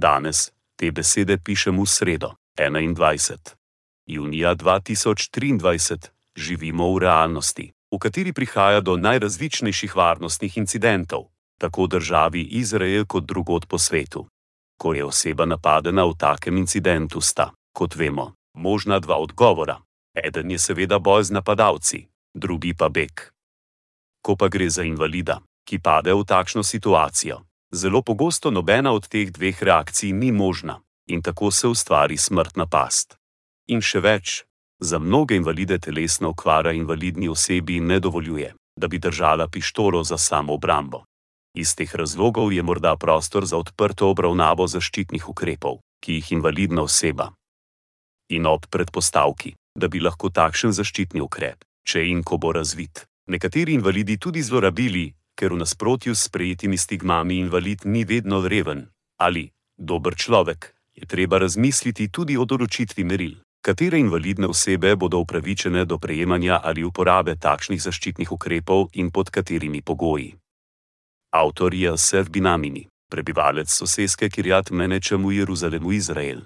Danes te besede pišem v sredo, 21. junija 2023, živimo v realnosti, v kateri prihaja do najrazličnejših varnostnih incidentov, tako v državi Izrael kot drugod po svetu. Ko je oseba napadena v takem incidentu, sta, kot vemo, možna dva odgovora. Eden je seveda boj z napadalci, drugi pa beg. Ko pa gre za invalida, ki pade v takšno situacijo, zelo pogosto nobena od teh dveh reakcij ni možna in tako se ustvari smrtna past. In še več, za mnoge invalide telesna okvara invalidni osebi ne dovoljuje, da bi držala pištolo za samo obrambo. Iz teh razlogov je morda prostor za odprto obravnavo zaščitnih ukrepov, ki jih invalidna oseba. In ob predpostavki, da bi lahko takšen zaščitni ukrep, če in ko bo razvit, nekateri invalidi tudi zlorabili, ker v nasprotju s sprejetimi stigmami invalid ni vedno reven ali dober človek, je treba razmisliti tudi o določitvi meril, katere invalidne osebe bodo upravičene do prejemanja ali uporabe takšnih zaščitnih ukrepov in pod katerimi pogoji. Avtor je Sef Binamini, prebivalec soseske Kirjat Menečem v Jeruzalemu, Izrael.